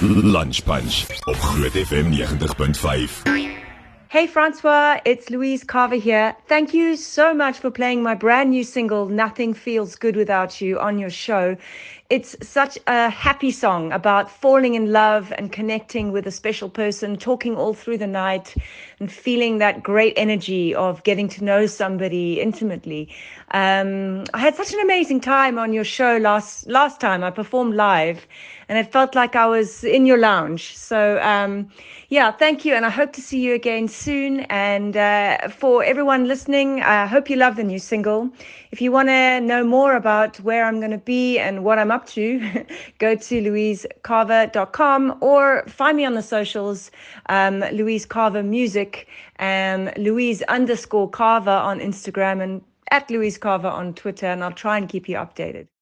Lunch Punch op Groot FM 90.5. Hey Francois, it's Louise Carver here. Thank you so much for playing my brand new single, Nothing Feels Good Without You, on your show. It's such a happy song about falling in love and connecting with a special person, talking all through the night and feeling that great energy of getting to know somebody intimately. Um, I had such an amazing time on your show last last time. I performed live, and it felt like I was in your lounge. So um, yeah, thank you, and I hope to see you again soon. And uh, for everyone listening, I hope you love the new single. If you want to know more about where I'm going to be and what I'm up to, go to louisecarver.com or find me on the socials, um, Louise Carver Music, um, Louise underscore Carver on Instagram, and at Louise Carver on Twitter, and I'll try and keep you updated.